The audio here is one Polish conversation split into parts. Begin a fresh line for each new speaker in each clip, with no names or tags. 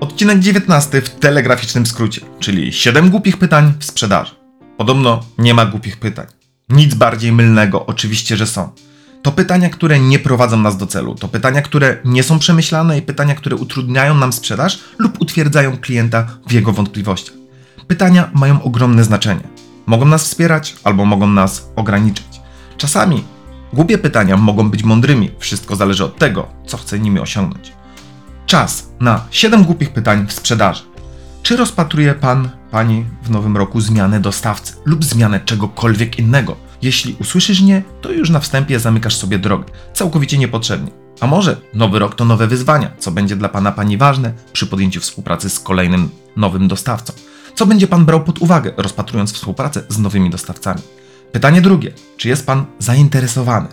Odcinek 19 w telegraficznym skrócie, czyli 7 głupich pytań w sprzedaży. Podobno nie ma głupich pytań. Nic bardziej mylnego, oczywiście, że są. To pytania, które nie prowadzą nas do celu, to pytania, które nie są przemyślane i pytania, które utrudniają nam sprzedaż lub utwierdzają klienta w jego wątpliwościach. Pytania mają ogromne znaczenie. Mogą nas wspierać albo mogą nas ograniczyć. Czasami głupie pytania mogą być mądrymi, wszystko zależy od tego, co chce nimi osiągnąć. Czas na 7 głupich pytań w sprzedaży. Czy rozpatruje Pan, Pani w nowym roku zmianę dostawcy lub zmianę czegokolwiek innego? Jeśli usłyszysz nie, to już na wstępie zamykasz sobie drogę, całkowicie niepotrzebnie. A może nowy rok to nowe wyzwania, co będzie dla Pana Pani ważne przy podjęciu współpracy z kolejnym nowym dostawcą? Co będzie Pan brał pod uwagę, rozpatrując współpracę z nowymi dostawcami? Pytanie drugie: czy jest Pan zainteresowany?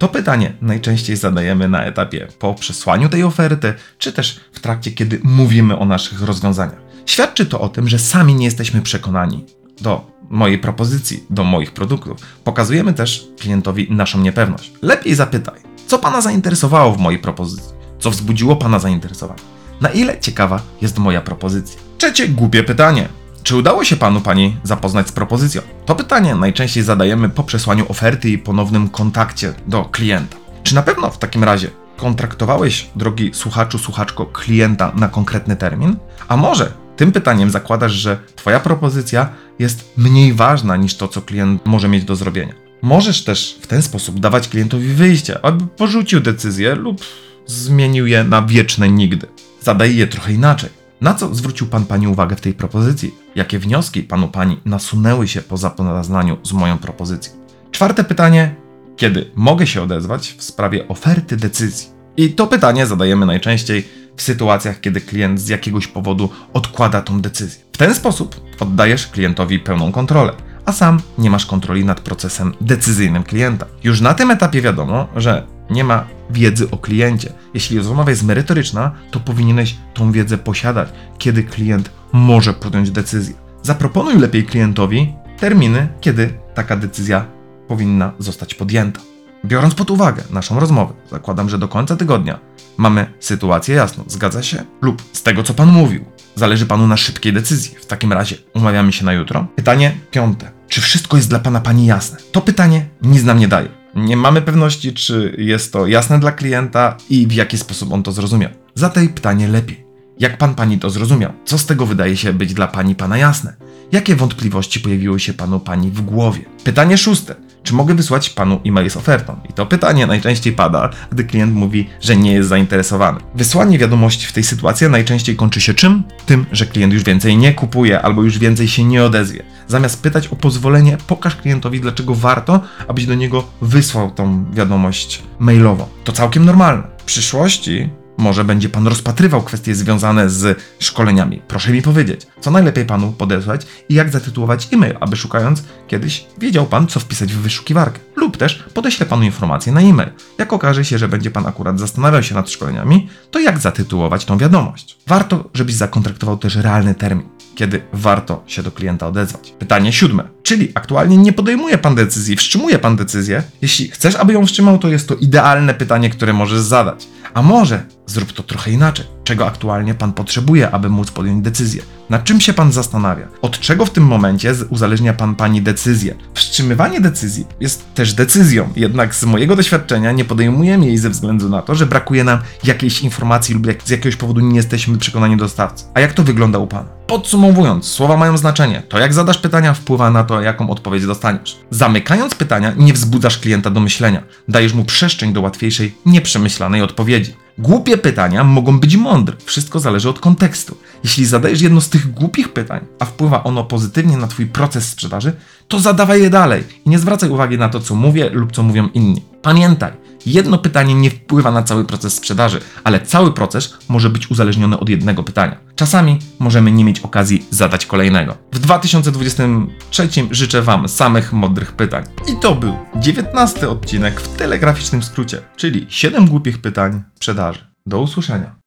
To pytanie najczęściej zadajemy na etapie po przesłaniu tej oferty, czy też w trakcie, kiedy mówimy o naszych rozwiązaniach. Świadczy to o tym, że sami nie jesteśmy przekonani do mojej propozycji, do moich produktów. Pokazujemy też klientowi naszą niepewność. Lepiej zapytaj, co Pana zainteresowało w mojej propozycji? Co wzbudziło Pana zainteresowanie? Na ile ciekawa jest moja propozycja? Trzecie głupie pytanie. Czy udało się panu pani zapoznać z propozycją? To pytanie najczęściej zadajemy po przesłaniu oferty i ponownym kontakcie do klienta. Czy na pewno w takim razie kontraktowałeś, drogi słuchaczu, słuchaczko, klienta na konkretny termin? A może tym pytaniem zakładasz, że twoja propozycja jest mniej ważna niż to, co klient może mieć do zrobienia? Możesz też w ten sposób dawać klientowi wyjście, aby porzucił decyzję lub zmienił je na wieczne nigdy. Zadaj je trochę inaczej. Na co zwrócił Pan Pani uwagę w tej propozycji? Jakie wnioski Panu Pani nasunęły się po zapoznaniu z moją propozycją? Czwarte pytanie. Kiedy mogę się odezwać w sprawie oferty decyzji? I to pytanie zadajemy najczęściej w sytuacjach, kiedy klient z jakiegoś powodu odkłada tą decyzję. W ten sposób oddajesz klientowi pełną kontrolę, a sam nie masz kontroli nad procesem decyzyjnym klienta. Już na tym etapie wiadomo, że nie ma wiedzy o kliencie. Jeśli rozmowa jest merytoryczna, to powinieneś tą wiedzę posiadać, kiedy klient może podjąć decyzję. Zaproponuj lepiej klientowi terminy, kiedy taka decyzja powinna zostać podjęta. Biorąc pod uwagę naszą rozmowę, zakładam, że do końca tygodnia mamy sytuację jasną. Zgadza się? Lub z tego, co Pan mówił, zależy Panu na szybkiej decyzji. W takim razie umawiamy się na jutro. Pytanie piąte. Czy wszystko jest dla Pana Pani jasne? To pytanie nic nam nie daje. Nie mamy pewności, czy jest to jasne dla klienta i w jaki sposób on to zrozumiał. Zatem pytanie lepiej. Jak pan pani to zrozumiał? Co z tego wydaje się być dla pani pana jasne? Jakie wątpliwości pojawiły się panu pani w głowie? Pytanie szóste. Czy mogę wysłać panu e-mail z ofertą? I to pytanie najczęściej pada, gdy klient mówi, że nie jest zainteresowany. Wysłanie wiadomości w tej sytuacji najczęściej kończy się czym? Tym, że klient już więcej nie kupuje albo już więcej się nie odezwie. Zamiast pytać o pozwolenie, pokaż klientowi, dlaczego warto, abyś do niego wysłał tą wiadomość mailową. To całkiem normalne. W przyszłości może będzie pan rozpatrywał kwestie związane z szkoleniami. Proszę mi powiedzieć, co najlepiej panu podesłać i jak zatytułować e-mail, aby szukając kiedyś wiedział pan, co wpisać w wyszukiwarkę. Lub też podeślę panu informację na e-mail. Jak okaże się, że będzie pan akurat zastanawiał się nad szkoleniami, to jak zatytułować tą wiadomość. Warto, żebyś zakontraktował też realny termin kiedy warto się do klienta odezwać. Pytanie siódme. Czyli aktualnie nie podejmuje pan decyzji, wstrzymuje pan decyzję. Jeśli chcesz, aby ją wstrzymał, to jest to idealne pytanie, które możesz zadać. A może zrób to trochę inaczej. Czego aktualnie pan potrzebuje, aby móc podjąć decyzję? Nad czym się pan zastanawia? Od czego w tym momencie uzależnia pan pani decyzję? Wstrzymywanie decyzji jest też decyzją, jednak z mojego doświadczenia nie podejmujemy jej ze względu na to, że brakuje nam jakiejś informacji lub z jakiegoś powodu nie jesteśmy przekonani dostawcy. A jak to wygląda u pana? Podsumowując, słowa mają znaczenie. To jak zadasz pytania wpływa na to, jaką odpowiedź dostaniesz. Zamykając pytania, nie wzbudzasz klienta do myślenia. Dajesz mu przestrzeń do łatwiejszej, nieprzemyślanej odpowiedzi. Głupie pytania mogą być mądre, wszystko zależy od kontekstu. Jeśli zadajesz jedno z tych głupich pytań, a wpływa ono pozytywnie na Twój proces sprzedaży, to zadawaj je dalej i nie zwracaj uwagi na to, co mówię lub co mówią inni. Pamiętaj, jedno pytanie nie wpływa na cały proces sprzedaży, ale cały proces może być uzależniony od jednego pytania. Czasami możemy nie mieć okazji zadać kolejnego. W 2023 życzę Wam samych mądrych pytań. I to był 19 odcinek w telegraficznym skrócie, czyli 7 głupich pytań sprzedaży. Do usłyszenia.